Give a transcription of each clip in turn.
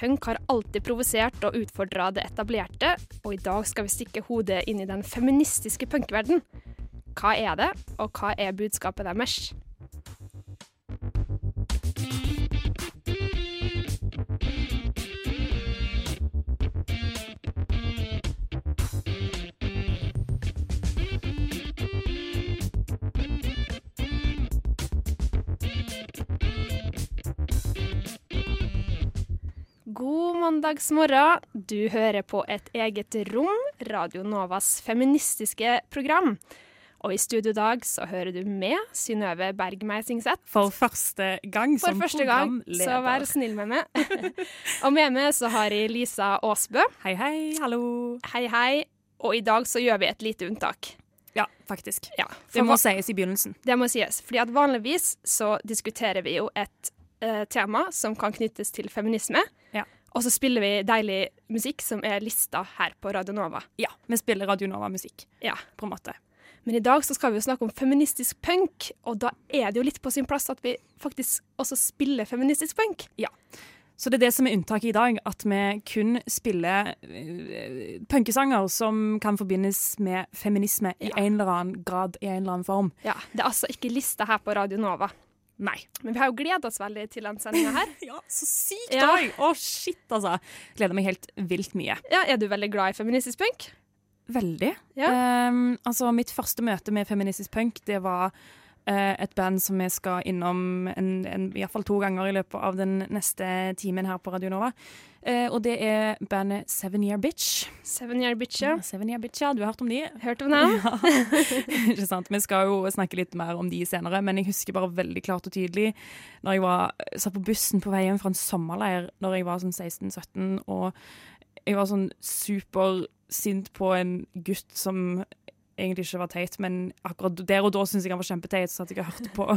Punk har alltid provosert og utfordra det etablerte, og i dag skal vi stikke hodet inn i den feministiske punkverden. Hva er det, og hva er budskapet deres? Mandagsmorgen. Du hører på Et eget rom, Radio Novas feministiske program. Og i studio i dag så hører du med Synnøve Berg Meisingseth. For første gang For som første gang, så vær snill med meg. og med meg så har jeg Lisa Aasbø. Hei, hei, hallo. Hei, hei. Og i dag så gjør vi et lite unntak. Ja, faktisk. Ja, Det for må sies i begynnelsen. det må sies. Fordi at vanligvis så diskuterer vi jo et eh, tema som kan knyttes til feminisme. Ja. Og så spiller vi deilig musikk som er lista her på Radio Nova. Ja, Vi spiller Radio Nova-musikk, Ja. på en måte. Men i dag så skal vi jo snakke om feministisk punk, og da er det jo litt på sin plass at vi faktisk også spiller feministisk punk. Ja. Så det er det som er unntaket i dag, at vi kun spiller eh, punkesanger som kan forbindes med feminisme i en eller annen grad, i en eller annen form. Ja, Det er altså ikke lista her på Radio Nova. Nei. Men vi har jo gleda oss veldig til denne sendinga her. Ja, så sykt Ja. òg! Å, shit, altså. Gleder meg helt vilt mye. Ja, Er du veldig glad i feministisk punk? Veldig. Ja. Um, altså, mitt første møte med feministisk punk, det var et band som vi skal innom en, en, i hvert fall to ganger i løpet av den neste timen her på Radio Nova. Eh, og det er bandet Seven Year Bitch. Seven Year Bitch, ja. Seven Year Bitch, ja. Du har hørt om de? Hørt om dem? Ikke sant? Vi skal jo snakke litt mer om de senere, men jeg husker bare veldig klart og tydelig når jeg var, satt på bussen på vei hjem fra en sommerleir når jeg var sånn 16-17, og jeg var sånn supersint på en gutt som egentlig ikke var teit, men akkurat der og da syntes jeg han var kjempeteit, så at jeg hørte på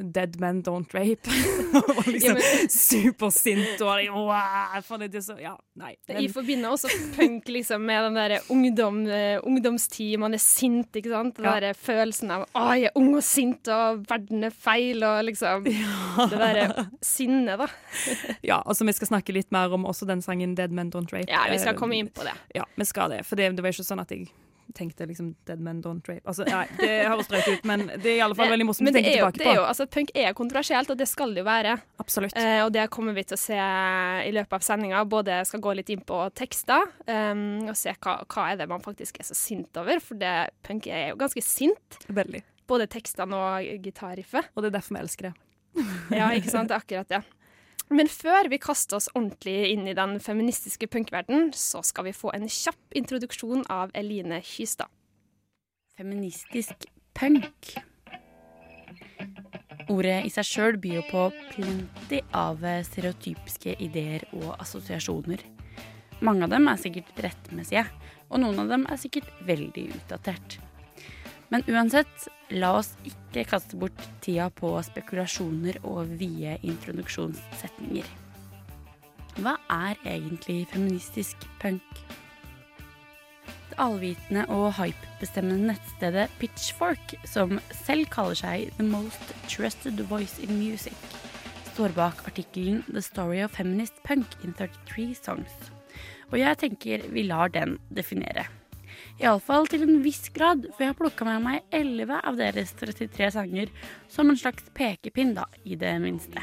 Dead Men Don't Rape. og var liksom Ja, supersint og jeg, wow, for det det så Ja, nei. Jeg Men, forbinder også punk liksom med den der ungdom, eh, ungdomstid. Man er sint, ikke sant? Den Ja. der følelsen av 'Å, jeg er ung og sint, og verden er feil', og liksom Det derre sinnet, da. ja, altså Vi skal snakke litt mer om også den sangen Dead Men Don't Rape. Ja, vi skal Eh, komme inn på det. Ja, vi skal det. For det, det var ikke sånn at jeg tenkte liksom Dead Men Don't Rape. Altså, nei, det høres drøyt ut, men det er i alle fall veldig morsomt å tenke jo, tilbake det er på. jo, altså, punk er kontroversielt, og det skal det jo være. Absolutt. Eh, og det kommer vi til å se i løpet av sendinga. Både skal gå litt inn på tekster, um, og se hva, hva er det man faktisk er så sint over. For det, punk er jo ganske sint. Veldig. Både tekstene og gitarriffet. Og det er derfor vi elsker det. Ja, ikke sant? Det er akkurat det. Men før vi kaster oss ordentlig inn i den feministiske punkverdenen, så skal vi få en kjapp introduksjon av Eline Kystad. Feministisk punk. Ordet i seg sjøl byr på plenty av stereotypiske ideer og assosiasjoner. Mange av dem er sikkert rettmessige, og noen av dem er sikkert veldig utdatert. Men uansett, la oss ikke kaste bort tida på spekulasjoner og vide introduksjonssetninger. Hva er egentlig feministisk punk? Det allvitende og hypebestemmende nettstedet Pitchfork, som selv kaller seg The Most Trusted Voice in Music, står bak artikkelen The Story of Feminist Punk in 33 Songs. Og jeg tenker vi lar den definere. Iallfall til en viss grad, for jeg har plukka med meg 11 av deres 33 sanger som en slags pekepinn, da, i det minste.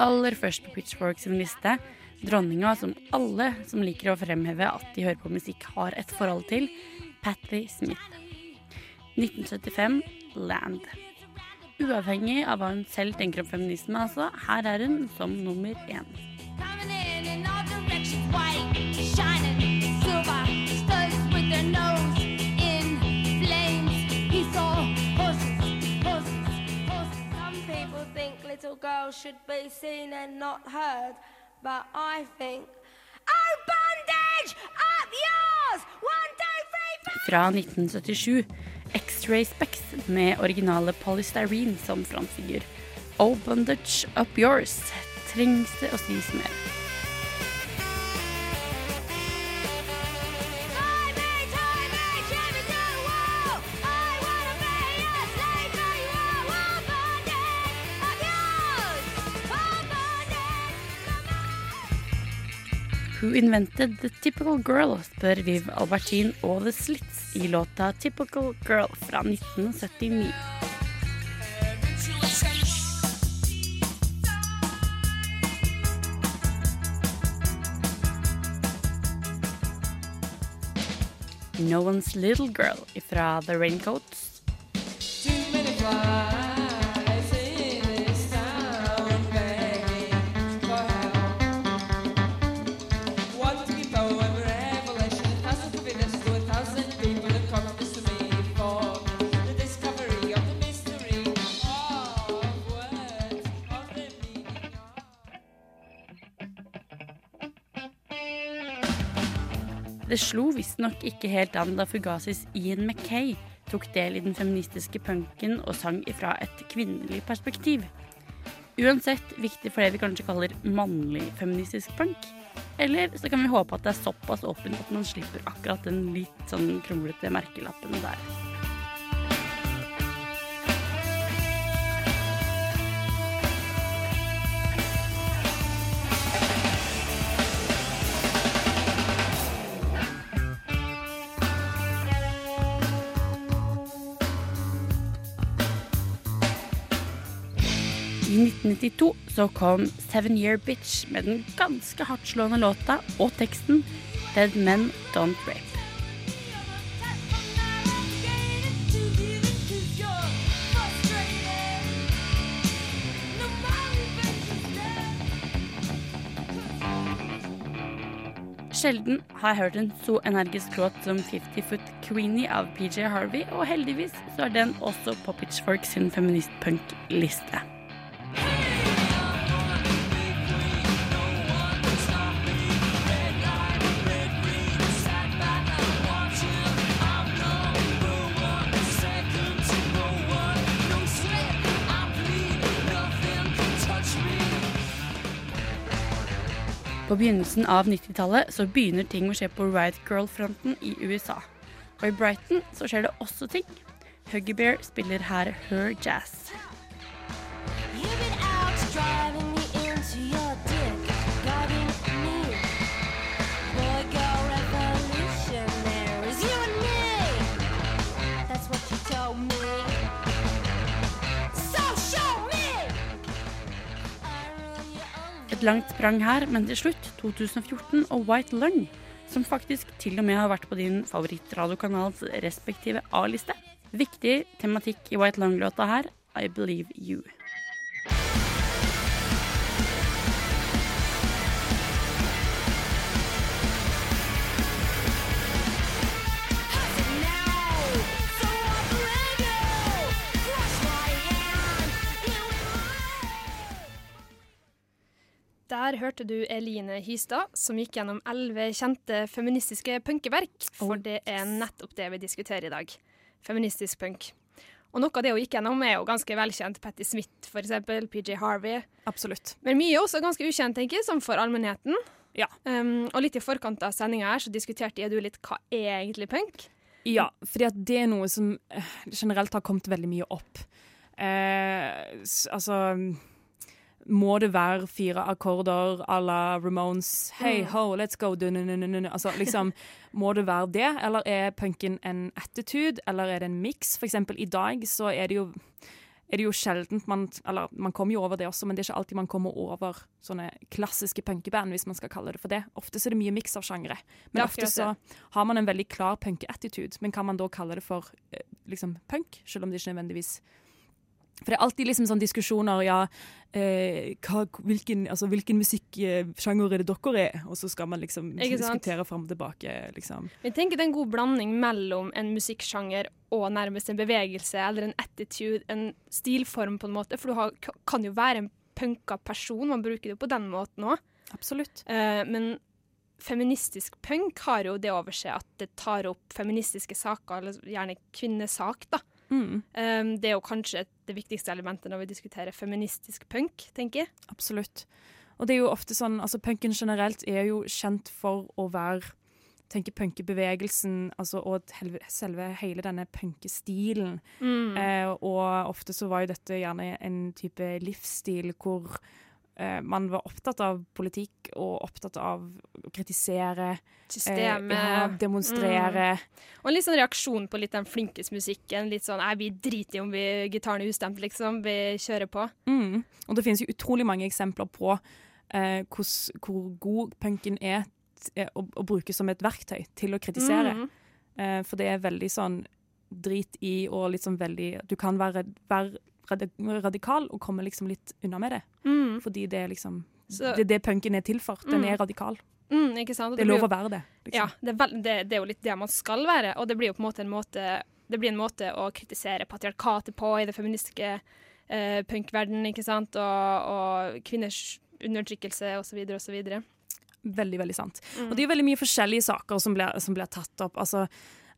Aller først på Pitchfork sin liste, dronninga som alle som liker å fremheve at de hører på musikk, har et forhold til, Patti Smith. 1975, Land uavhengig av hva hun selv tenker om feminisme. Altså, her er hun som nummer én. Little girls should be seen and not heard, but I think, oh, bondage up yours! One fra 1977. X-Ray Specs med originale Polystyrene som frontfigur. Oh Bondage Up Yours. Trengs det å sies mer? Who invented the typical girl, spør Viv Albertin og The Slits i låta Typical Girl fra 1979. No One's Little Girl fra The Raincoats. Det slo visstnok ikke helt an da Fugasis Ian Mackay tok del i den feministiske punken og sang ifra et kvinnelig perspektiv. Uansett viktig for det vi kanskje kaller mannlig feministisk punk. Eller så kan vi håpe at det er såpass åpent at man slipper akkurat den litt sånn kronglete merkelappen der. 1992 så kom Seven Year Bitch med den ganske hardtslående låta og teksten Dead Men Don't Rape. Sjelden har jeg hørt en så energisk låt som 50 Foot Queenie av PJ Harvey, og heldigvis så er den også på Pitchfork sin feministpunk-liste. På begynnelsen av 90-tallet så begynner ting å skje på Riot Girl-fronten i USA. Og i Brighton så skjer det også ting. Huggy Bear spiller her Her Jazz. Et langt sprang her, men til slutt 2014 og White Lung, som faktisk til og med har vært på din favorittradiokanals respektive A-liste. Viktig tematikk i White Lung-låta her, I Believe You. Der hørte du Eline Hystad, som gikk gjennom elleve kjente feministiske punkeverk. For det er nettopp det vi diskuterer i dag. Feministisk punk. Og noe av det hun gikk gjennom, er jo ganske velkjent. Patti Smith, eksempel. PJ Harvey. Absolutt. Men mye er også ganske ukjent, tenker jeg, som for allmennheten. Ja. Um, og litt i forkant av sendinga her så diskuterte jeg du litt hva er egentlig punk? Ja, fordi at det er noe som eh, generelt har kommet veldig mye opp. Eh, altså Må det være fire akkorder à la Ramones? Hey ho, let's go. Altså, liksom, må det være det, eller er punken en attitude, eller er det en miks? For eksempel i dag så er det jo er det jo sjeldent man Eller man kommer jo over det også, men det er ikke alltid man kommer over sånne klassiske punkeband, hvis man skal kalle det for det. Ofte så er det mye miks av sjangere. Men er ofte så har man en veldig klar punkeattitude. Men kan man da kalle det for eh, liksom punk, selv om det ikke nødvendigvis For det er alltid liksom sånn diskusjoner, ja eh, hva, hvilken, altså, hvilken musikksjanger er det dere er? Og så skal man liksom diskutere fram og tilbake, liksom. Jeg tenker det er en god blanding mellom en musikksjanger og nærmest en bevegelse eller en attitude, en stilform på en måte. For du har, kan jo være en punka person. Man bruker det jo på den måten òg. Absolutt. Eh, men feministisk punk har jo det over seg at det tar opp feministiske saker, eller gjerne kvinnesak, da. Mm, Eh, det er jo kanskje det viktigste elementet når vi diskuterer feministisk punk, tenker jeg. absolutt. Og det er jo ofte sånn, altså punken generelt er jo kjent for å være tenker punkebevegelsen altså, og selve hele denne punkestilen. Eh, og ofte så var jo dette gjerne en type livsstil hvor man var opptatt av politikk og opptatt av å kritisere, Systemet. eh, ja, demonstrere. Og en litt sånn reaksjon på litt den flinkismusikken. Litt sånn vi driter i om vi gitaren er ustemt, liksom. Vi kjører på. Mm. Og det finnes jo utrolig mange eksempler på eh, hos, hvor god punken er eh, å, å bruke som et verktøy til å kritisere. Mm. Eh, for det er veldig sånn drit i og litt sånn veldig Du kan være, være radikal og komme liksom litt unna med det. Mm. Fordi det er liksom Så- Det er det punken er til for. Den Mm. er radikal. Mm, Det er lov jo- å være det. Ja, Liksom. det er, vel, det, det er jo litt det man skal være, og det blir jo på en måte en måte Det blir en måte å kritisere patriarkatet på i det feministiske eh, punkverdenen, ikke sant, og, og kvinners undertrykkelse osv. osv. Veldig, veldig sant. Mm. Og det er jo veldig mye forskjellige saker som blir, som blir tatt opp. Altså,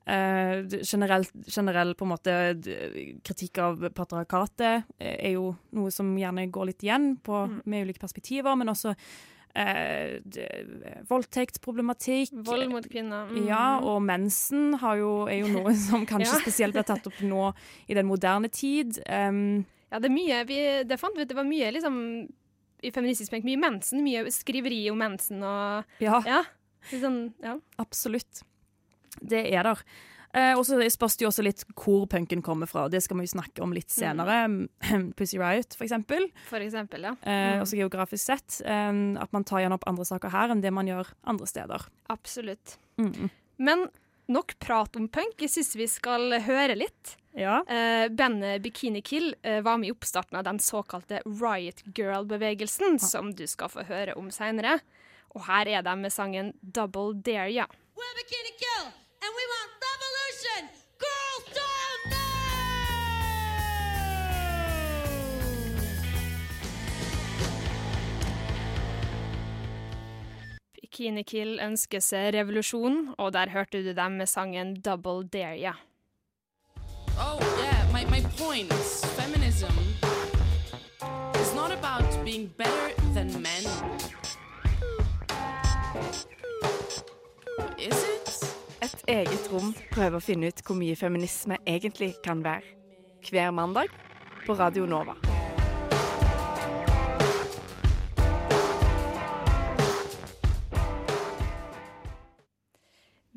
eh, generell, generell på en måte kritikk av patriarkatet eh, er jo noe som gjerne går litt igjen på, Mm. med ulike perspektiver, men også eh, voldtektsproblematikk. Vold mot kvinner. Mm. Ja, og mensen har jo, er jo noe som kanskje Ja. spesielt blir tatt opp nå i den moderne tid. Um, Ja, det er mye vi, Det fant vi ut, det var mye liksom i feministisk penk, mye mensen, mye skriveri om mensen og ja. Ja. Sånn, ja. Absolutt. Det er der. Eh, og så spørs det jo også litt hvor punken kommer fra. Det skal vi jo snakke om litt senere. Pussy Riot, for eksempel. For eksempel, ja. Eh, Mm. Også geografisk sett. Eh, at man tar gjerne opp andre saker her enn det man gjør andre steder. Absolutt. Mm. Men nok prat om punk. Jeg syns vi skal høre litt. Ja. Eh, bandet Bikini Kill eh, var med i oppstarten av den såkalte Riot Girl-bevegelsen, som du skal få høre om seinere. Og her er de med sangen Double Dare, ja. We're Bikini Kill, and we want revolution! Girls don't know! Bikini Kill ønsker seg revolusjon, og der hørte du dem med sangen Double Dare, ja. Oh, yeah, my, my point is feminism is not about being better than men. Is it? Et eget rom prøver å finne ut hvor mye feminisme egentlig kan være. Hver mandag på Radio Nova.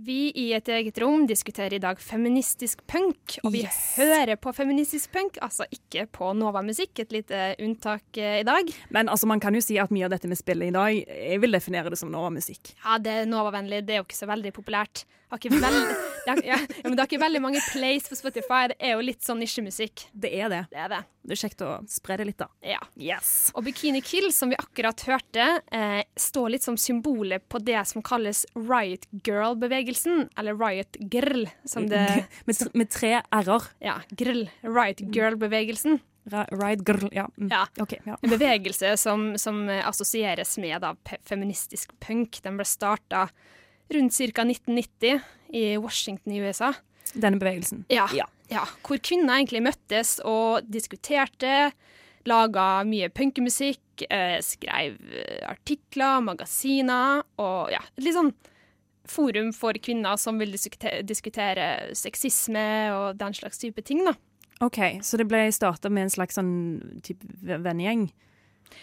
Vi i Et eget rom diskuterer i dag feministisk punk, og vi Yes. hører på feministisk punk, altså ikke på Nova Musikk, et lite unntak eh, i dag. Men altså, man kan jo si at mye av dette vi spiller i dag, jeg vil definere det som Nova-musikk. Ja, det er Nova-vennlig, det er jo ikke så veldig populært. Veld... ja, ja, men det har ikke veldig mange plays på Spotify, det er jo litt sånn nisjemusikk. Det er det. Det er det. Det er kjekt å spre det litt, da. Ja. Yes. Og Bikini Kill, som vi akkurat hørte, eh, står litt som symbolet på det som kalles Riot Girl-bevegelsen, eller Riot Girl, som det Med, med tre r-er. Ja, grill. Riot Girl-bevegelsen. Riot girl, ja. Mm. Ja. Okay, Ja. En bevegelse som, som eh, assosieres med da, feministisk punk. Den ble starta rundt ca. 1990 i Washington i USA. Denne bevegelsen. Ja, Ja. ja. Hvor kvinner egentlig møttes og diskuterte. Laga mye punkemusikk, eh, skrev eh, artikler, magasiner og ja, litt sånn forum for kvinner som vil diskutere, diskutere sexisme og den slags type ting, da. OK, så det ble starta med en slags sånn type vennegjeng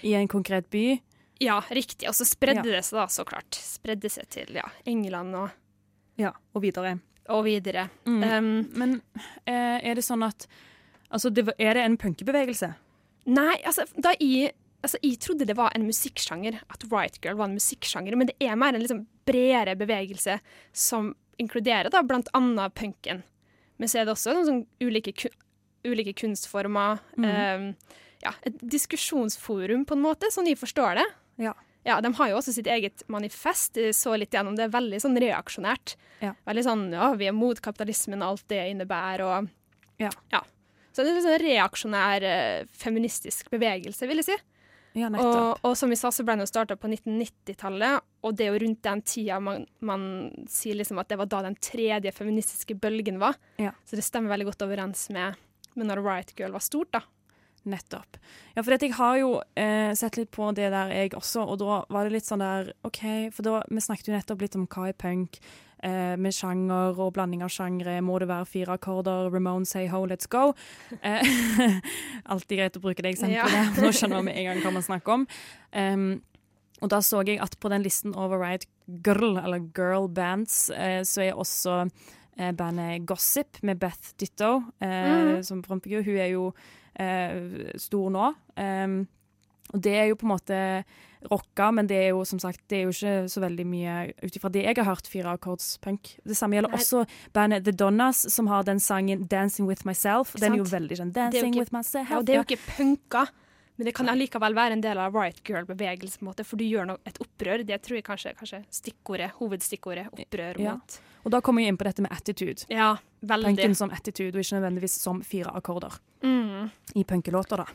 i en konkret by. Ja, riktig. Og så spredde Ja. det seg da, så klart. Spredde seg til ja, England og, Ja, og videre. og videre. Mm. Um, Men eh, er det sånn at Altså, det, er det en punkebevegelse? Nei, altså, da jeg, altså, jeg trodde det var en musikksjanger, at Right Girl var en musikksjanger, men det er mer en liksom bredere bevegelse som inkluderer da annet punken. Men så er det også sånn ulike, ulike kunstformer. eh, ja, et diskusjonsforum, på en måte, sånn de forstår det. Ja. Ja, De har jo også sitt eget manifest. Jeg så litt gjennom det. er Veldig sånn reaksjonært. Ja. Veldig sånn ja, vi er mot kapitalismen og alt det innebærer. og Ja. ja. Så det er en sånn reaksjonær eh, feministisk bevegelse, vil jeg si. Ja. Og, og som vi sa, så ble den jo starta på 1990-tallet, og det er jo rundt den tida man, man sier liksom at det var da den tredje feministiske bølgen var. Ja. Så det stemmer veldig godt overens med, med når Riot Girl var stort, da. Nettopp. Ja, for jeg har jo eh, sett litt på det der, jeg også, og da var det litt sånn der OK, for da Vi snakket jo nettopp litt om hva er punk, eh, med sjanger og blanding av sjangre. Må det være fire akkorder? Ramone say ho, let's go. Eh, alltid greit å bruke det eksempelet. Ja. Nå skjønner vi med en gang hva man snakker om. Um, og da så jeg at på den listen over right Girl, eller girl bands, eh, så er også eh, bandet Gossip med Beth Ditto eh, Mhm. som frontfigur. Hun er jo eh, stor nå. Em, og det er jo på en måte rocka, men det er jo som sagt Det er jo ikke så veldig mye ut ifra det jeg har hørt, fire akkords punk. Det samme gjelder Nei. også bandet The Donnas, som har den sangen 'Dancing With Myself'. Den er jo veldig sånn er jo 'Dancing ikke- With Myself'. Ja, det er jo ikke punka, men det kan allikevel være en del av Riot Girl-bevegelsen, for du gjør noe, et opprør. Det tror jeg kanskje kanskje stikkordet, hovedstikkordet, opprør Ja. mot Og da kommer vi inn på dette med attitude. Ja, veldig. Punken som attitude, og ikke nødvendigvis som fire akkorder Mm. i punkelåter, da.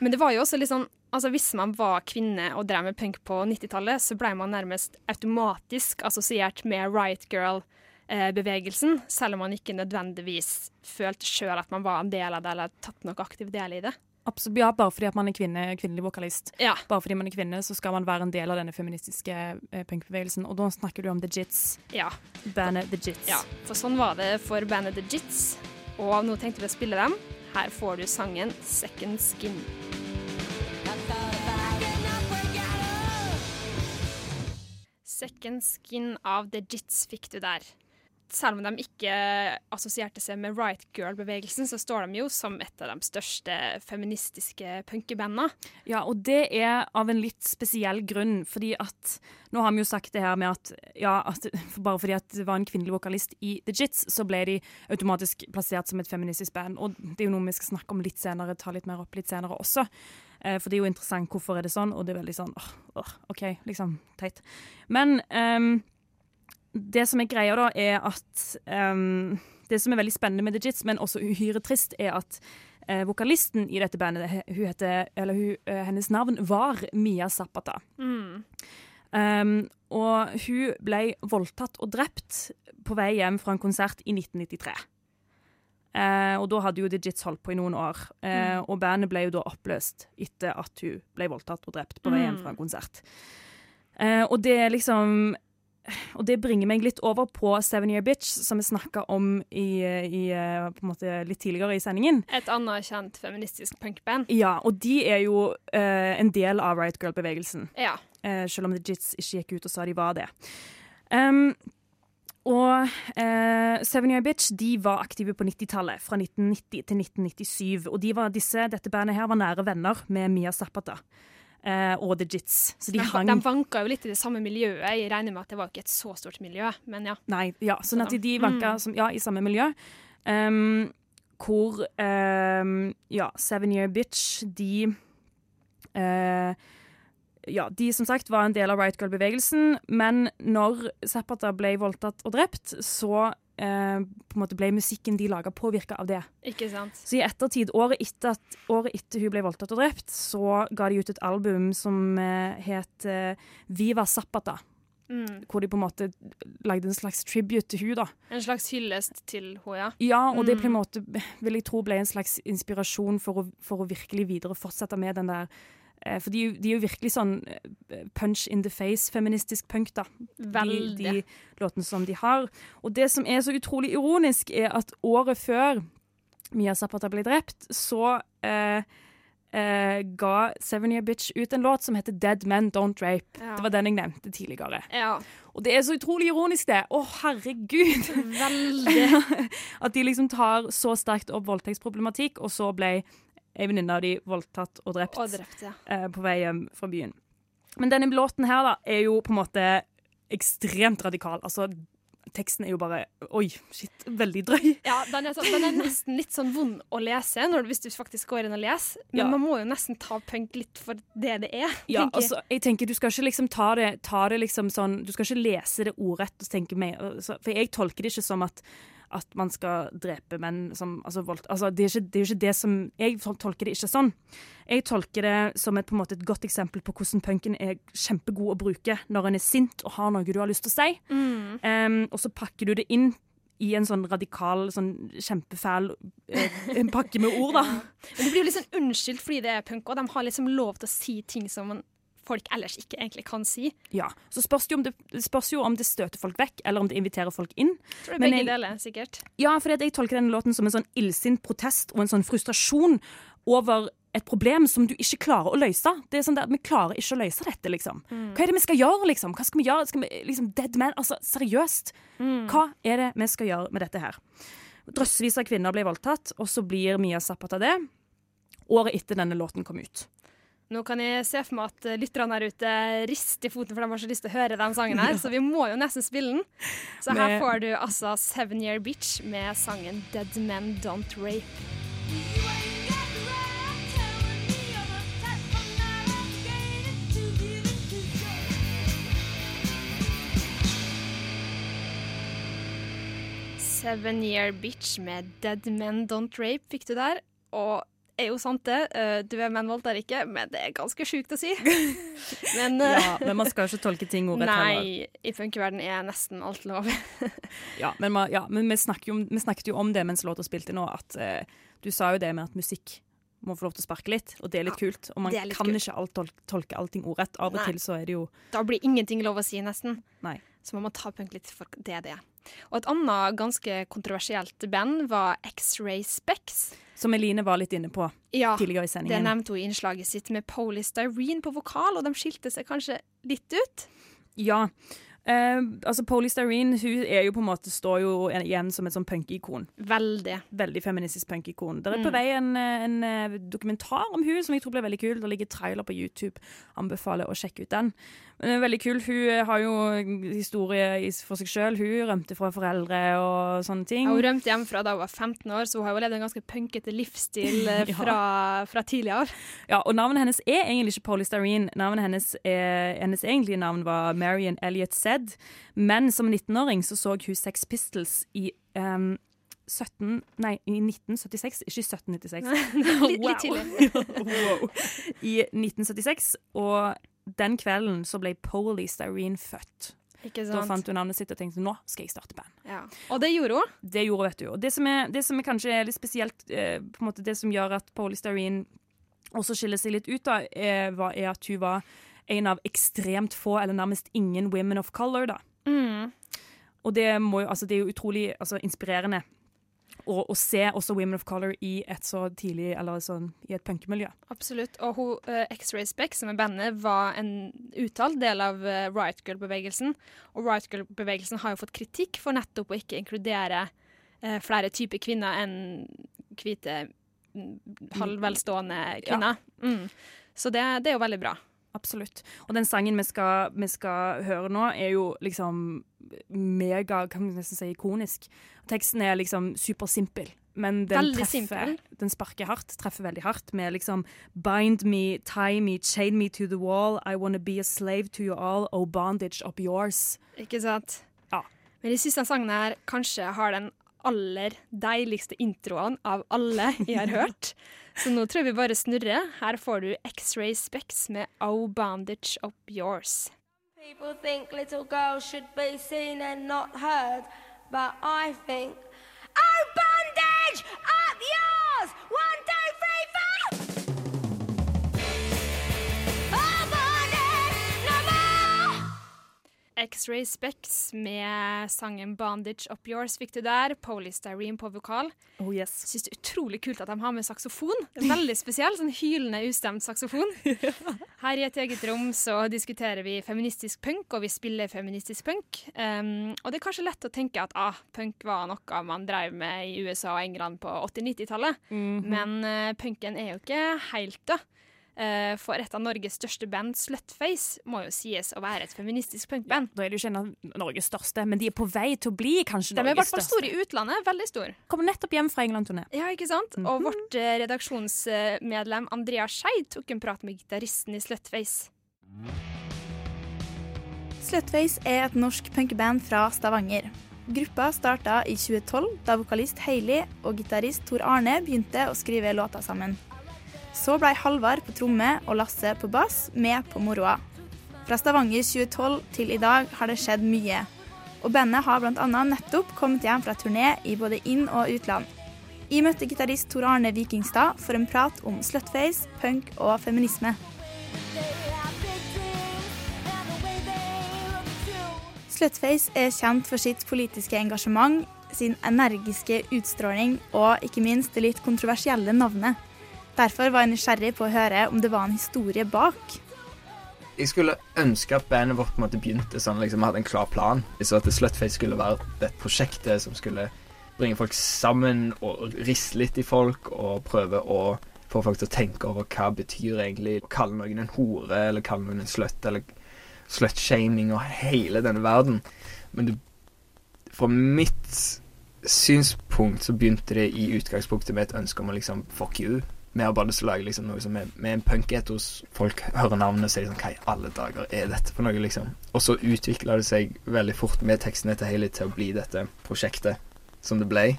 Men det var jo også litt sånn Altså Hvis man var kvinne og drev med punk på 90-tallet, så ble man nærmest automatisk assosiert med Riot Girl-bevegelsen, selv om man ikke nødvendigvis følte sjøl at man var en del av det, eller tatt noe aktiv del i det. Absolutt, ja, bare fordi man er kvinne, kvinnelig vokalist. Ja. Bare fordi man er kvinne, så skal man være en del av denne feministiske eh, punkbevegelsen. Og da snakker du om The Jits. Ja. Bandet The Jits. Ja, for sånn var det for bandet The Jits. Og nå tenkte vi å spille dem. Her får du sangen 'Second Skin'. Second Skin av The Jits fikk du der. Selv om de ikke assosierte seg med Right Girl-bevegelsen, så står de jo som et av de største feministiske punkebandene. Ja, og det er av en litt spesiell grunn, fordi at Nå har vi jo sagt det her med at, ja, at bare fordi at det var en kvinnelig vokalist i The Jits, så ble de automatisk plassert som et feministisk band. Og det er jo noe vi skal snakke om litt senere, ta litt mer opp litt senere også. Eh, for det er jo interessant hvorfor er det sånn, og det er veldig sånn åh, åh, OK, liksom teit. Men um, det som er greia, da, er at um, Det som er veldig spennende med The Jits, men også uhyre trist, er at eh, vokalisten i dette bandet, hun heter, eller hun, eh, hennes navn var Mia Zapata. Mm. Um, og hun ble voldtatt og drept på vei hjem fra en konsert i 1993. Eh, og da hadde jo Jits holdt på i noen år, eh, Mm. og bandet ble jo da oppløst etter at hun ble voldtatt og drept på vei hjem Mm. fra en konsert. Eh, og det liksom Og det bringer meg litt over på Seven Year Bitch, som vi snakka om i, i, eh, litt tidligere i sendingen. Et annet kjent feministisk punkband. Ja, og de er jo eh, en del av Right Girl-bevegelsen. Ja. Eh, selv om The Jits ikke gikk ut og sa de var det. Um, og eh, Seven Year Bitch de var aktive på 90-tallet, fra 1990 til 1997. Og de var disse, dette bandet her var nære venner med Mia Zapata eh, og The Jits. Så de, De, hang de vanka jo litt i det samme miljøet. Jeg regner med at det var ikke et så stort miljø, men ja. Nei, ja, sånn at de, de vanka Mm. som, ja, i samme miljø. Um, hvor um, ja, Seven Year Bitch, de eh, Ja, de som sagt var en del av Right Girl-bevegelsen, men når Zapata ble voldtatt og drept, så eh, på en måte ble musikken de laga, påvirka av det. Ikke sant? Så i ettertid, året etter, at, året etter hun ble voldtatt og drept, så ga de ut et album som eh, het eh, Viva Zapata. Mm. Hvor de på en måte lagde en slags tribute til hun da. En slags hyllest til henne, ja. Ja, og det på en Mm. måte vil jeg tro ble en slags inspirasjon for å, for å virkelig videre fortsette med den der For de, de er jo virkelig sånn eh, punch in the face, feministisk punk, da. Veldig. De, de låtene som de har. Og det som er så utrolig ironisk, er at året før Mia Zapata ble drept, så eh, eh, ga Seven Year Bitch ut en låt som heter Dead Men Don't Rape. Ja. Det var den jeg nevnte tidligere. Ja. Og det er så utrolig ironisk, det. Å, herregud! Veldig. At de liksom tar så sterkt opp voldtektsproblematikk, og så ble ei venninne av de voldtatt og drept, Og drept, ja. eh, på vei hjem fra byen. Men denne låten her da, er jo på en måte ekstremt radikal. Altså, teksten er jo bare Oi, shit, veldig drøy. Ja, den er, så, den er nesten litt sånn vond å lese når, hvis du faktisk går inn og leser. Men Ja. man må jo nesten ta punk litt for det det er. Ja, tenker altså, jeg tenker Du skal ikke liksom ta det, ta det liksom sånn Du skal ikke lese det ordrett og tenke altså, For jeg tolker det ikke som at at man skal drepe menn som altså, voldt, altså, det, er ikke, det er jo ikke det som Jeg tolker det ikke sånn. Jeg tolker det som et, på en måte, et godt eksempel på hvordan punken er kjempegod å bruke når en er sint og har noe du har lyst til å si. Mm. Um, og så pakker du det inn i en sånn radikal, sånn kjempefæl eh, en pakke med ord, da. Men du blir jo liksom unnskyldt fordi det er punk, og de har liksom lov til å si ting som man, folk ellers ikke egentlig kan si. Ja, Så spørs jo om det, spørs jo om det støter folk vekk, eller om det inviterer folk inn. Tror det er begge jeg- deler, sikkert. Ja, for jeg tolker denne låten som en sånn illsint protest og en sånn frustrasjon over et problem som du ikke klarer å løse. Det er sånn at Vi klarer ikke å løse dette, liksom. Hva er det vi skal gjøre, liksom? Hva skal vi gjøre? Skal vi, liksom, Dead man? Altså, seriøst. Hva er det vi skal gjøre med dette her? Drøssevis av kvinner ble voldtatt, og så blir Mia Zapata det. Året etter denne låten kom ut. Nå kan jeg se for meg at eh, lytterne her ute rister i foten, for de har så lyst til å høre den sangen her, så vi må jo nesten spille den. Så her får du altså Seven Year Bitch med sangen Dead Men Don't Rape. Seven Year Bitch med Dead Men Don't Rape fikk du der. Og er jo sant det, Du er menn voldtar ikke, men det er ganske sjukt å si. Men eh, Ja, Men man skal jo ikke tolke ting ordrett heller. Nei, i funkeverden er nesten alt lov. Ja, men, man, ja, men vi, snakket jo vi snakket jo om det mens låta spilte nå, at eh, du sa jo det med at musikk må få lov til å sparke litt, og det er litt kult. Og man kan kult. ikke alt tolke, tolke allting ordrett. Av og Nei. til så er det jo Da blir ingenting lov å si, nesten. Nei. Så man må ta punkt litt for det det er. Og et annet ganske kontroversielt band var X-Ray Specs. Som Eline var litt inne på Ja, tidligere i sendingen. det nevnte hun i innslaget sitt med Polystyrene på vokal, og de skilte seg kanskje litt ut. Ja. Eh, altså Polystyrene hun er jo på en måte står jo igjen som et sånn punkikon. Veldig. Veldig feministisk punkikon. Det er Mm. på vei en, en eh, dokumentar om hun som jeg tror blir veldig kul. Det ligger trailer på YouTube. Anbefaler å sjekke ut den. Men det er veldig kul. Hun eh, har jo historie for seg sjøl. Hun rømte fra foreldre og sånne ting. Ja, hun rømte hjemmefra da hun var 15 år, så hun har jo levd en ganske punkete livsstil eh, fra, fra tidlig av. Ja, og navnet hennes er egentlig ikke Polystyrene. Navnet hennes, er, hennes egentlige navn var Marion Elliot Zed. Men som 19-åring så så hun Sex Pistols i um, 17, nei, i 1976, ikke i 1796. Litt, litt tidlig. wow. I 1976, og den kvelden så ble Polystyrene født. Ikke Da fant hun navnet sitt og tenkte nå skal jeg starte band. Ja. Og det gjorde hun. Det gjorde vet du. Og det som er, det som er kanskje er litt spesielt, eh, på en måte det som gjør at Polystyrene også skiller seg litt ut, da, er, er at hun var en av ekstremt få, eller nærmest ingen women of color, da. Mm. Og det, må jo, altså, det er jo utrolig altså, inspirerende å, å se også women of color i et så tidlig, eller sånn, i et punkemiljø. Absolutt. Og hun, uh, X-Ray Speck, som er bandet, var en uttalt del av uh, Riot Girl-bevegelsen. Og Riot Girl-bevegelsen har jo fått kritikk for nettopp å ikke inkludere uh, flere typer kvinner enn hvite, mm, halvvelstående kvinner. Mm. Så det, det er jo veldig bra. Absolutt. Og den sangen vi skal, vi skal høre nå, er jo liksom mega, kan man nesten si, ikonisk. Teksten er liksom supersimpel. Men den Veldig treffer, simpel. den sparker hardt, treffer veldig hardt med liksom Bind me, tie me, chain me to the wall. I wanna be a slave to you all, oh bondage up yours. Ikke sant? Ja. Men de siste sangene her kanskje har den aller deiligste introen av alle jeg har hørt. Så nå tror jeg vi bare snurrer. Her får du X-Ray Specs med Oh Bandage Up Yours. People think little girls should be seen and not heard, but I think, oh, X-Ray Specs med sangen 'Bondage Up Yours fikk du der. Polystyrene på vokal. Oh yes. Syns det er utrolig kult at de har med saksofon. Veldig spesiell, sånn hylende ustemt saksofon. Her i et eget rom så diskuterer vi feministisk punk, og vi spiller feministisk punk. Um, og det er kanskje lett å tenke at ah, punk var noe man drev med i USA og England på 80-90-tallet. Men uh, punken er jo ikke helt død. Eh, for et av Norges største band, Slutface, må jo sies å være et feministisk punkband. Da er det jo ikke en av Norges største, men de er på vei til å bli kanskje De er i hvert fall største. store i utlandet. Veldig store. Kommer nettopp hjem fra England-turné. Ja, ikke sant? Og vårt uh, redaksjonsmedlem Andrea Skeid tok en prat med gitaristen i Slutface. Slutface er et norsk punkband fra Stavanger. Gruppa starta i 2012, da vokalist Hailey og gitarist Tor Arne begynte å skrive låter sammen. Så blei Halvard på tromme og Lasse på bass med på moroa. Fra Stavanger 2012 til i dag har det skjedd mye. Og bandet har bl.a. nettopp kommet hjem fra turné i både inn- og utland. Jeg møtte gitarist Tor Arne Vikingstad for en prat om slutface, punk og feminisme. Slutface er kjent for sitt politiske engasjement, sin energiske utstråling og ikke minst det litt kontroversielle navnet. Derfor var jeg nysgjerrig på å høre om det var en historie bak. Jeg skulle ønske at bandet vårt på begynte sånn, liksom hadde en klar plan. Så at Slutface skulle være det prosjektet som skulle bringe folk sammen og riste litt i folk og prøve å få folk til å tenke over hva betyr egentlig å kalle noen en hore, eller kalle noen en sløtt eller slutshaming og hele denne verden. Men det, fra mitt synspunkt så begynte det i utgangspunktet med et ønske om å liksom fuck you. Vi har bare lyst til å lage liksom noe som er med en punketos. Folk hører navnet og sier liksom, Hva i alle dager er dette for noe, liksom? Og så utvikla det seg veldig fort med tekstene til Hailey til å bli dette prosjektet som det ble.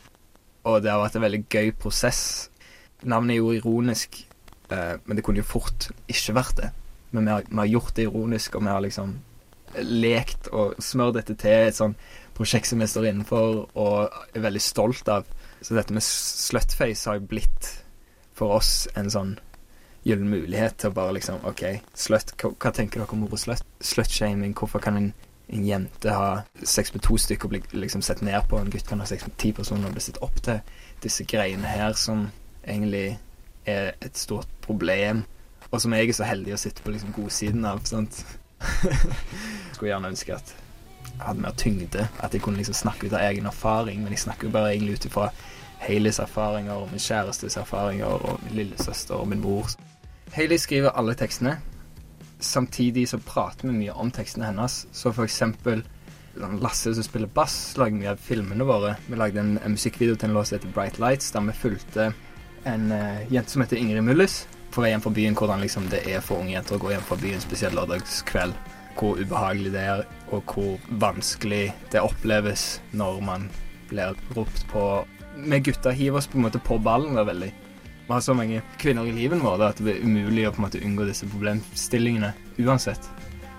Og det har vært en veldig gøy prosess. Navnet er jo ironisk, eh, men det kunne jo fort ikke vært det. Men vi har, vi har gjort det ironisk, og vi har liksom lekt og smørt dette til et sånn prosjekt som vi står innenfor og er veldig stolt av. Så dette med slutface har jo blitt for oss en sånn gyllen mulighet til å bare liksom OK, slut, hva, hva tenker dere om ordet slut? Slutshaming, hvorfor kan en, en jente ha sex med to stykker og bli liksom sett ned på, en gutt kan ha sex med ti personer og bli sett opp til? Disse greiene her som egentlig er et stort problem, og som jeg er så heldig å sitte på liksom godsiden av. sant? Skulle gjerne ønske at jeg hadde mer tyngde, at jeg kunne liksom snakke ut av egen erfaring, men jeg snakker jo bare egentlig ut ifra Haileys erfaringer min kjærestes erfaringer og min lillesøster og min mor. Hailey skriver alle tekstene. Samtidig så prater vi mye om tekstene hennes. Så for eksempel Lasse som spiller bass, lager mye av filmene våre. Vi lagde en, en musikkvideo til en låt som heter Bright Lights, der vi fulgte en uh, jente som heter Ingrid Mullis på vei hjem fra byen, hvordan liksom det er for unge jenter å gå hjem fra byen, spesielt lørdagskveld. Hvor ubehagelig det er, og hvor vanskelig det oppleves når man blir ropt på Vi gutter hiver oss på en måte på ballen der veldig. Vi har så mange kvinner i livet vårt at det er umulig å på en måte unngå disse problemstillingene uansett.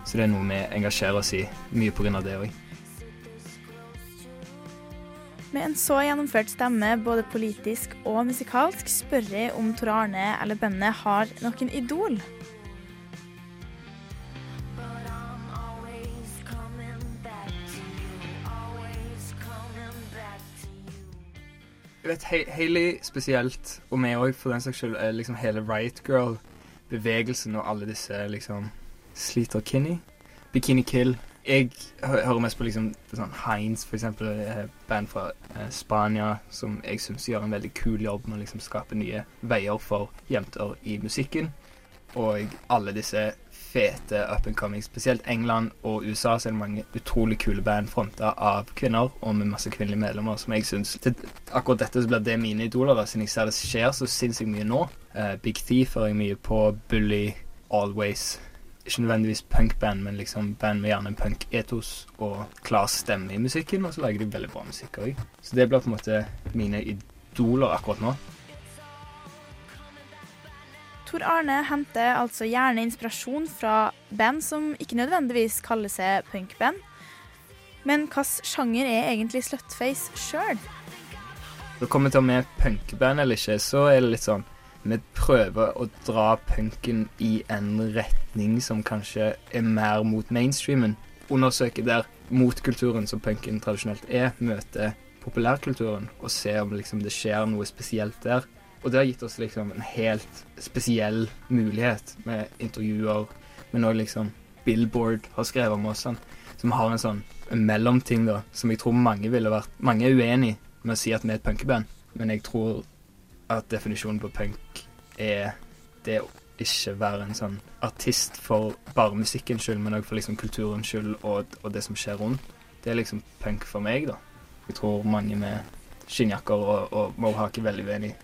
Så det er noe vi engasjerer oss i, mye av det òg. Med en så gjennomført stemme både politisk og musikalsk spør jeg om Tor Arne eller bandet har noen idol. Jeg vet, Hayley spesielt, og meg òg for den saks skyld, er liksom hele Riot Girl-bevegelsen og alle disse liksom Sliter Kinney, Bikini Kill. Jeg hører mest på liksom sånn Heinz, for eksempel, band fra eh, Spania, som jeg syns gjør en veldig kul jobb med å liksom skape nye veier for jenter i musikken. Og alle disse fete up and coming, spesielt England og USA, så er det mange utrolig kule band fronta av kvinner, og med masse kvinnelige medlemmer, som jeg syns Akkurat dette så blir det mine idoler, da, siden jeg ser det skjer så sinnssykt mye nå. Uh, Big Thief hører jeg mye på, Bully, Always. Ikke nødvendigvis punkband, men liksom band med gjerne punk-etos og klar stemme i musikken, og så lager de veldig bra musikk òg. Så det blir på en måte mine idoler akkurat nå. Tor Arne henter altså gjerne inspirasjon fra band som ikke nødvendigvis kaller seg punkband. Men hvilken sjanger er egentlig Slutface sjøl? Når det kommer til om vi er punkband eller ikke, så er det litt sånn Vi prøver å dra punken i en retning som kanskje er mer mot mainstreamen. Undersøke der motkulturen som punken tradisjonelt er, møter populærkulturen, og se om liksom, det skjer noe spesielt der. Og det har gitt oss liksom en helt spesiell mulighet med intervjuer, men òg liksom Billboard har skrevet om oss, sånn, som har en sånn en mellomting, da, som jeg tror mange ville vært Mange er uenig med å si at vi er et punkeband, men jeg tror at definisjonen på punk er det å ikke være en sånn artist for bare musikkens skyld, men òg for liksom kulturens skyld og, og det som skjer rundt. Det er liksom punk for meg, da. Jeg tror mange med skinnjakker og, og mohawk er veldig uenig.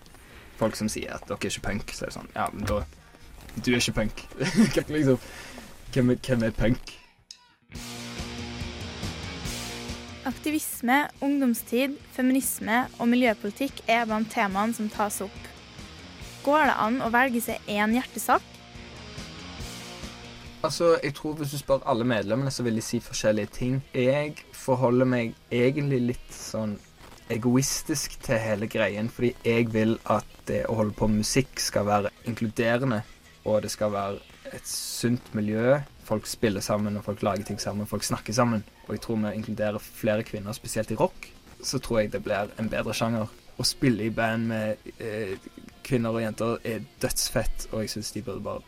Folk som sier at dere er ikke punk, så er det sånn Ja, men da Du er ikke punk. Liksom Hvem hvem er punk? Aktivisme, ungdomstid, feminisme og miljøpolitikk er blant temaene som tas opp. Går det an å velge seg én hjertesak? Altså, jeg tror Hvis du spør alle medlemmene, så vil de si forskjellige ting. Jeg forholder meg egentlig litt sånn egoistisk til hele greien, fordi jeg vil at det å holde på med musikk skal være inkluderende, og det skal være et sunt miljø. Folk spiller sammen, og folk lager ting sammen, folk snakker sammen. Og jeg tror vi inkluderer flere kvinner, spesielt i rock, så tror jeg det blir en bedre sjanger. Å spille i band med eh, kvinner og jenter er dødsfett, og jeg syns de burde bare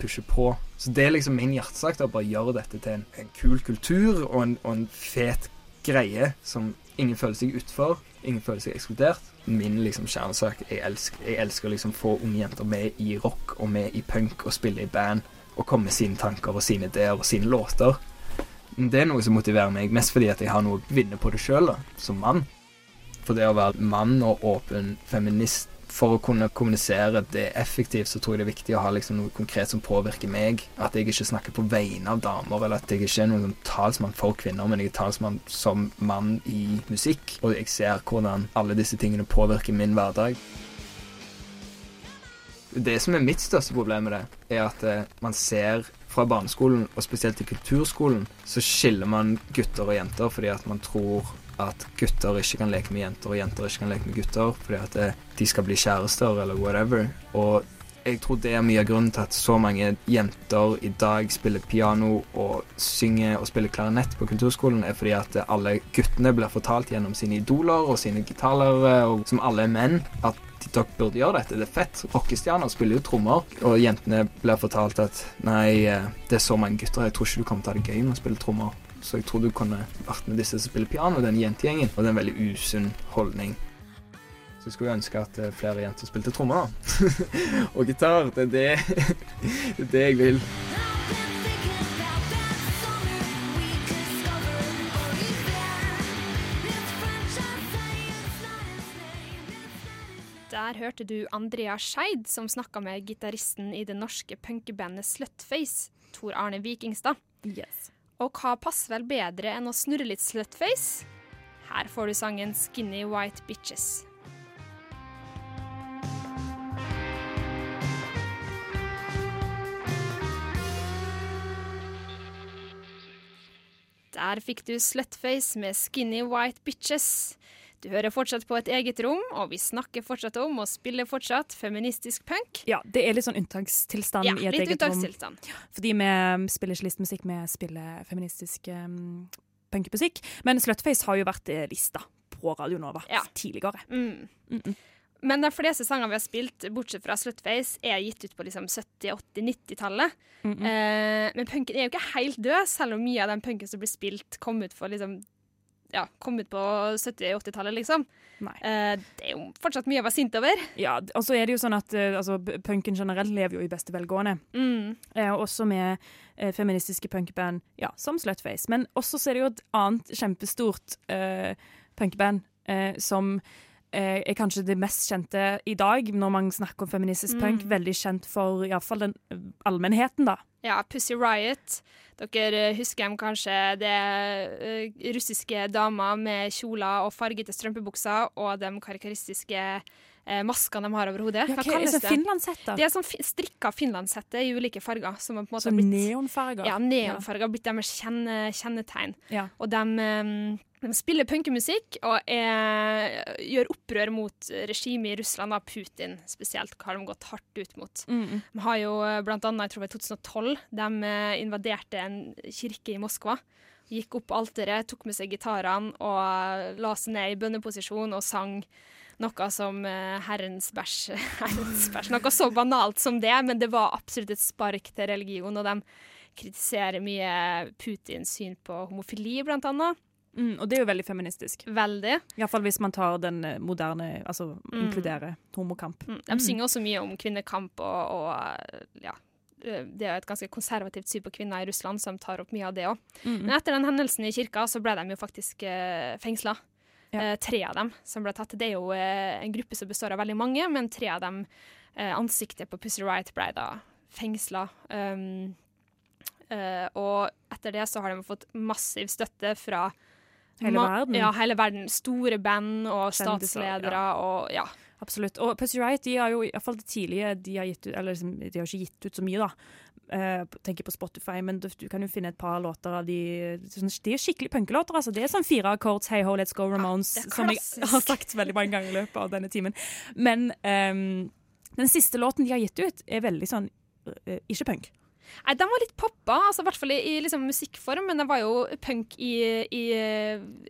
pushe på. Så det er liksom min hjertesak, bare gjøre dette til en, en kul kultur og en, og en fet greie som ingen føler seg utfor, ingen føler seg ekskludert. Min liksom kjernesak Jeg elsker, jeg elsker liksom få unge jenter med i rock og med i punk og spille i band og komme med sine tanker og sine ideer og sine låter. Det er noe som motiverer meg, mest fordi at jeg har noe å vinne på det sjøl, som mann. For det å være mann og åpen feminist for å kunne kommunisere det effektivt, så tror jeg det er viktig å ha liksom noe konkret som påvirker meg. At jeg ikke snakker på vegne av damer, eller at jeg ikke er noen talsmann for kvinner, men jeg er talsmann som mann i musikk. Og jeg ser hvordan alle disse tingene påvirker min hverdag. Det som er mitt største problem med det, er at eh, man ser fra barneskolen, og spesielt i kulturskolen, så skiller man gutter og jenter fordi at man tror at gutter ikke kan leke med jenter, og jenter ikke kan leke med gutter fordi at eh, de skal bli kjærester eller whatever. Og jeg tror det er mye av grunnen til at så mange jenter i dag spiller piano og synger og spiller klarinett på kulturskolen, er fordi at alle guttene blir fortalt gjennom sine idoler og sine gitarlærere, og som alle er menn, at dere burde gjøre dette. Det er fett. Rockestjerner spiller jo trommer, og jentene blir fortalt at nei, eh, det er så mange gutter, jeg tror ikke du kommer til å ha det gøy med å spille trommer. Så jeg tror du kunne vært med disse som spiller piano, den jentegjengen, og det er en veldig usunn holdning. Så jeg skulle ønske at eh, flere jenter spilte trommer, da. og gitar. Det er det, det er det jeg vil. Der hørte du Andrea Skeid, som snakka med gitaristen i det norske punkebandet Slutface, Tor Arne Vikingstad. Og hva passer vel bedre enn å snurre litt slutface? Her får du sangen 'Skinny White Bitches'. Der fikk du Slutface med 'Skinny White Bitches'. Du hører fortsatt på et eget rom, og vi snakker fortsatt om og spiller fortsatt feministisk punk. Ja, det er litt sånn unntakstilstand Ja, i et eget rom. unntakstilstand. Fordi vi spiller ikke listmusikk, vi spiller feministisk um, punkmusikk. Men Slutface har jo vært eh, lista på Radio Nova tidligere. Mm. Mm-mm. Men de fleste sangene vi har spilt, bortsett fra Slutface, er gitt ut på liksom 70-, 80-, 90-tallet. Mm-mm. eh, men punken er jo ikke helt død, selv om mye av den punken som blir spilt, kom ut for liksom ja, kom ut på 70-, 80-tallet, liksom. Eh, det er jo fortsatt mye å være sint over. Ja, og så er det jo sånn at eh, altså, punken generelt lever jo i beste velgående. Mm. Eh, også med eh, feministiske punkband ja, som Slutface. Men også så er det jo et annet kjempestort eh, punkband eh, som er kanskje det mest kjente i dag når man snakker om feministisk Mm. punk. Veldig kjent for iallfall den allmennheten, da. Ja, Pussy Riot. Dere husker dem kanskje det eh, russiske damer med kjoler og fargete strømpebukser og de karakteristiske eh, maskene de har over hodet. Ja, hva det? Sånn finlandshette? Det er sånn strikka finlandshette i ulike farger. Som på en måte så har blitt, neonfarger? Ja, neonfarger har blitt deres kjenne, kjennetegn. Ja. Og de, eh, de spiller punkemusikk og er, gjør opprør mot regimet i Russland, av Putin spesielt, har de gått hardt ut mot. Mm. De har jo blant annet, jeg tror det var i 2012, de eh, invaderte en kirke i Moskva. Gikk opp alteret, tok med seg gitarene og la seg ned i bønneposisjon og sang noe som eh, herrens bæsj. herrens bæsj. Noe så banalt som det, men det var absolutt et spark til religion. Og de kritiserer mye Putins syn på homofili, blant annet. Mm, og det er jo veldig feministisk. Veldig. Iallfall hvis man tar den eh, moderne Altså Mm. inkluderer homokamp. Mm. De synger også mye om kvinnekamp og, og ja. Det er et ganske konservativt syn på kvinner i Russland som tar opp mye av det òg. Mm. Men etter den hendelsen i kirka så ble de jo faktisk eh, fengsla. Eh, tre av dem som ble tatt. Det er jo eh, en gruppe som består av veldig mange, men tre av dem, eh, ansiktet på Pussy Riot, ble da fengsla. Um, eh, og etter det så har de fått massiv støtte fra Hele verden. Ja, hele verden. Store band og Kjendiser, statsledere og ja. Absolutt. Og Pussy Riot de har jo iallfall det tidlige de har gitt ut Eller liksom, de har ikke gitt ut så mye, da. Eh, tenker på Spotify, men du, du kan jo finne et par låter av de sånn, De er skikkelig punkelåter, altså. Det er sånn fire akkords, Hey Ho, Let's Go, Ramones, er som jeg har sagt veldig mange ganger i løpet av denne timen. Men ehm, den siste låten de har gitt ut, er veldig sånn eh, ikke punk. Nei, Den var litt poppa, altså, i hvert fall i, i liksom musikkform, men den var jo punk i, i,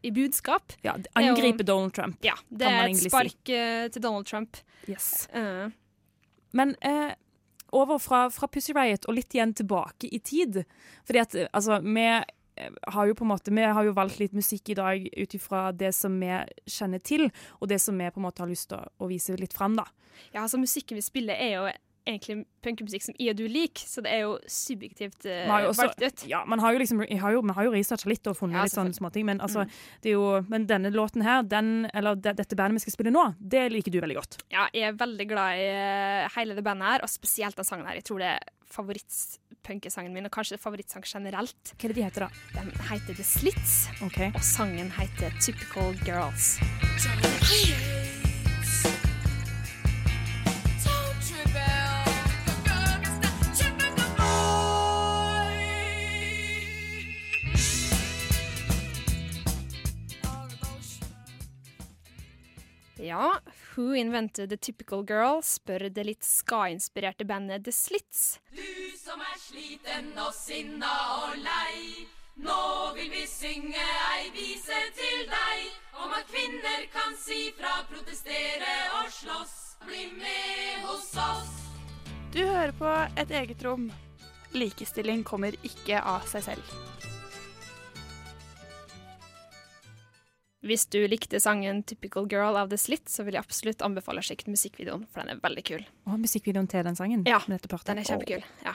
i budskap. Ja, Angripe Donald Trump. Ja, det kan man er et spark si. eh, til Donald Trump. Yes. Uh. Men uh, over fra, fra Pussy Riot og litt igjen tilbake i tid. Fordi at altså, vi har jo på en måte Vi har jo valgt litt musikk i dag ut ifra det som vi kjenner til, og det som vi på en måte har lyst til å, å vise litt fram, da. ja, altså Musikken vi spiller, er jo egentlig punkemusikk som jeg og du liker, så det er jo subjektivt uh, valgt ut. Ja, man har jo liksom, jeg har jo, vi har jo researcha litt og funnet Ja, litt sånne småting, men, altså, Mm. det er jo, men denne låten her, den, eller det, dette bandet vi skal spille nå, det liker du veldig godt. Ja, jeg er veldig glad i uh, hele det bandet her, og spesielt den sangen her. Jeg tror det er favorittpunkesangen min, og kanskje favorittsang generelt. Hva er det de heter, da? Den heter The Slits, og sangen heter Typical Girls. Ja, Who Invented The Typical Girl spør det litt ska-inspirerte bandet The Slits. Du som er sliten og sinna og lei. Nå vil vi synge ei vise til deg om at kvinner kan si fra, protestere og slåss. Bli med hos oss. Du hører på Et eget rom. Likestilling kommer ikke av seg selv. Hvis du likte sangen Typical Girl av The Slit, så vil jeg absolutt anbefale å sjekke musikkvideoen, for den er veldig kul. Og musikkvideoen til den sangen? Ja, den er kjempekul. Ja.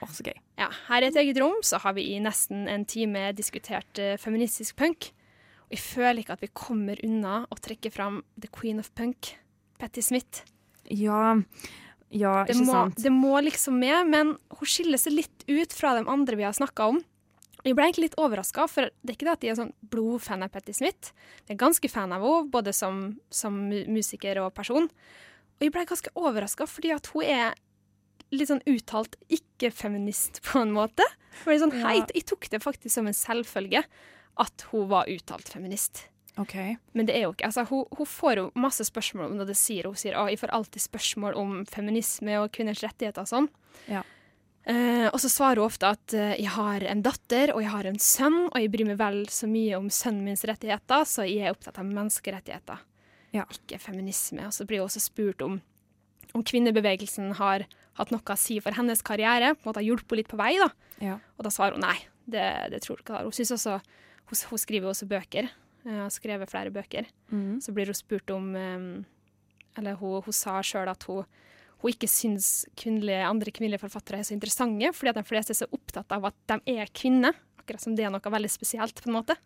Å, så gøy. Ja, her i et eget rom så har vi i nesten en time diskutert uh, feministisk punk. Og jeg føler ikke at vi kommer unna å trekke fram The Queen of Punk, Patti Smith. Ja, ja Det ikke må, sant? det må liksom med, men hun skiller seg litt ut fra de andre vi har snakka om. Jeg ble egentlig litt overraska, for det er ikke det at jeg er sånn blodfan av Patti Smith. Jeg er ganske fan av henne, både som, som musiker og person. Og jeg ble ganske overraska fordi at hun er litt sånn uttalt ikke-feminist på en måte. For sånn, Ja. hei, Jeg tok det faktisk som en selvfølge at hun var uttalt feminist. OK. Men det er jo ikke altså, hun, hun får jo masse spørsmål om det. det sier Hun sier at jeg får alltid spørsmål om feminisme og kvinners rettigheter og sånn. Ja. Eh, og så svarer hun ofte at eh, jeg har en datter og jeg har en sønn, og jeg bryr meg vel så mye om sønnen mins rettigheter, så jeg er opptatt av menneskerettigheter, Ja. ikke feminisme. Og så blir hun også spurt om om kvinnebevegelsen har hatt noe å si for hennes karriere, på en måte har hjulpet henne litt på vei. da. Ja. Og da svarer hun nei, det, det tror hun ikke. Hun, synes også, hun, hun skriver også bøker, har uh, skrevet flere bøker. Mm. Så blir hun spurt om um, Eller hun, hun sa sjøl at hun, hun ikke syns kvinnelige, andre kvinnelige forfattere er så interessante, fordi at de fleste er så opptatt av at de er kvinner. Akkurat som det er noe veldig spesielt, på en måte.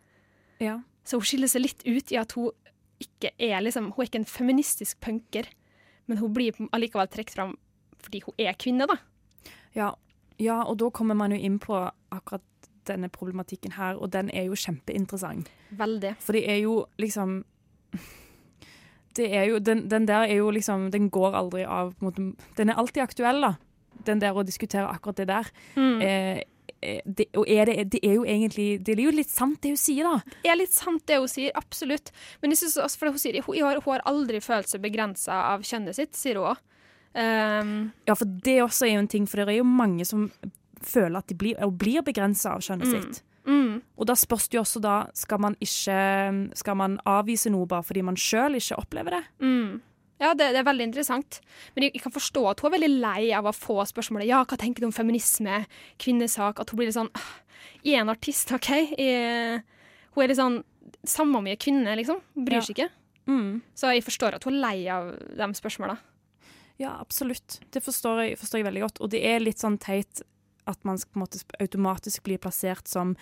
Ja. Så hun skiller seg litt ut i at hun ikke er liksom, hun er ikke en feministisk punker, men hun blir allikevel trukket fram fordi hun er kvinne, da. Ja, ja, og da kommer man jo inn på akkurat denne problematikken her, og den er jo kjempeinteressant. Veldig. For det er jo liksom det er jo, den, den der er jo liksom Den går aldri av måte, Den er alltid aktuell, da. Den der å diskutere akkurat det der. Mm. Eh, eh, det, og er det, det er jo egentlig Det er jo litt sant, det hun sier, da. Det er litt sant det hun sier, absolutt. Men jeg synes også, for hun sier hun, har, hun har aldri følt seg begrensa av kjønnet sitt, sier hun òg. Um, Ja, for det også er jo en ting, for det er jo mange som føler at de blir, blir begrensa av kjønnet Mm. sitt. Mm. Og da spørs det jo også da Skal man ikke Skal man avvise noe bare fordi man sjøl ikke opplever det? Mm. Ja, det, det er veldig interessant. Men jeg, jeg kan forstå at hun er veldig lei av å få spørsmålet Ja, hva tenker du om feminisme, kvinnesak? At hun blir litt sånn I Jeg er en artist, OK? Jeg, hun er litt sånn Samme om jeg er kvinne, liksom. Bryr Ja. seg ikke. Mm. Så jeg forstår at hun er lei av de spørsmåla. Ja, absolutt. Det forstår jeg, forstår jeg veldig godt. Og det er litt sånn teit at man på en måte automatisk blir plassert som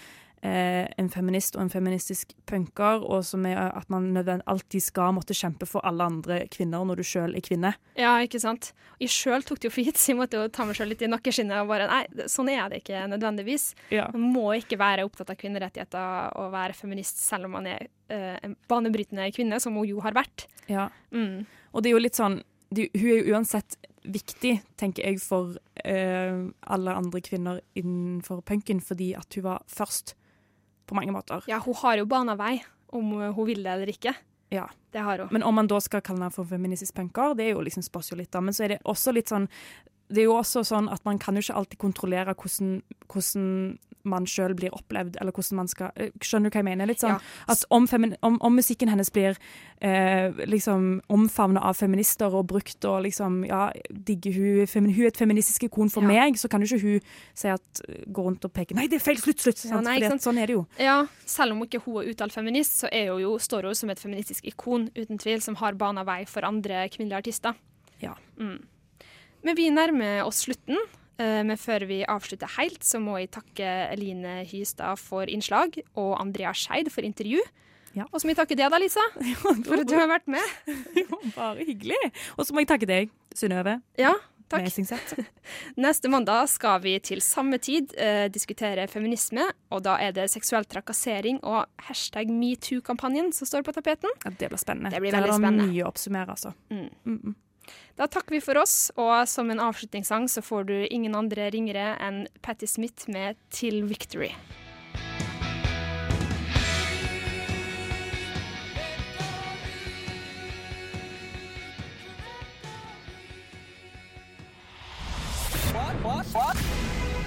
eh, en feminist og en feministisk punker, og som er at man alltid skal måtte kjempe for alle andre kvinner når du sjøl er kvinne. Ja, ikke sant. Jeg sjøl tok det jo for gitt, så jeg måtte jo ta meg sjøl litt i nakkeskinnet og bare Nei, sånn er det ikke nødvendigvis. Ja. Man må ikke være opptatt av kvinnerettigheter og være feminist selv om man er eh, en banebrytende kvinne, som hun jo har vært. Ja. Mm. Og det er jo litt sånn det, Hun er jo uansett viktig, tenker jeg, for eh, alle andre kvinner innenfor punken, fordi at hun var først, på mange måter. Ja, hun har jo bana vei, om hun vil det eller ikke. Ja. Det har hun. Men om man da skal kalle henne for feministisk punker, det er jo liksom spørs jo litt, da. Men så er det også litt sånn Det er jo også sånn at man kan jo ikke alltid kontrollere hvordan, hvordan man sjøl blir opplevd, eller hvordan man skal eh, Skjønner du hva jeg mener? Litt sånn Ja. at om, om, om musikken hennes blir eh, liksom omfavna av feminister og brukt og liksom Ja, digger hun Hun er et feministisk ikon for meg, så kan jo ikke hun si at Gå rundt og peke Nei, det er feil! Slutt! Slutt! Ja, nei, Fordi sant? sånn er det jo. Ja, selv om ikke hun er uttalt feminist, så er hun jo, står hun som et feministisk ikon, uten tvil, som har bana vei for andre kvinnelige artister. Ja. Mm. Men vi nærmer oss slutten. Eh, Men før vi avslutter helt, så må jeg takke Eline Hystad for innslag, og Andrea Skeid for intervju. Og så må jeg takke deg da, Lisa, for at du har vært med. Jo, Bare hyggelig. Og så må jeg takke deg, Synnøve. Ja, takk. Neste mandag skal vi til samme tid eh, diskutere feminisme, og da er det seksuell trakassering og hashtag metoo-kampanjen som står på tapeten. Ja, det blir spennende. Det blir veldig spennende. det er mye å oppsummere, altså. Mm. Mm -mm. Da takker vi for oss, og som en avslutningssang så får du ingen andre ringere enn Patti Smith med 'Till Victory'.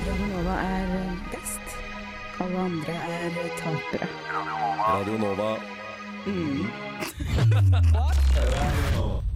Radio Nova er best. Alle andre er tapere. Radio Nova. Mm. Radio Nova.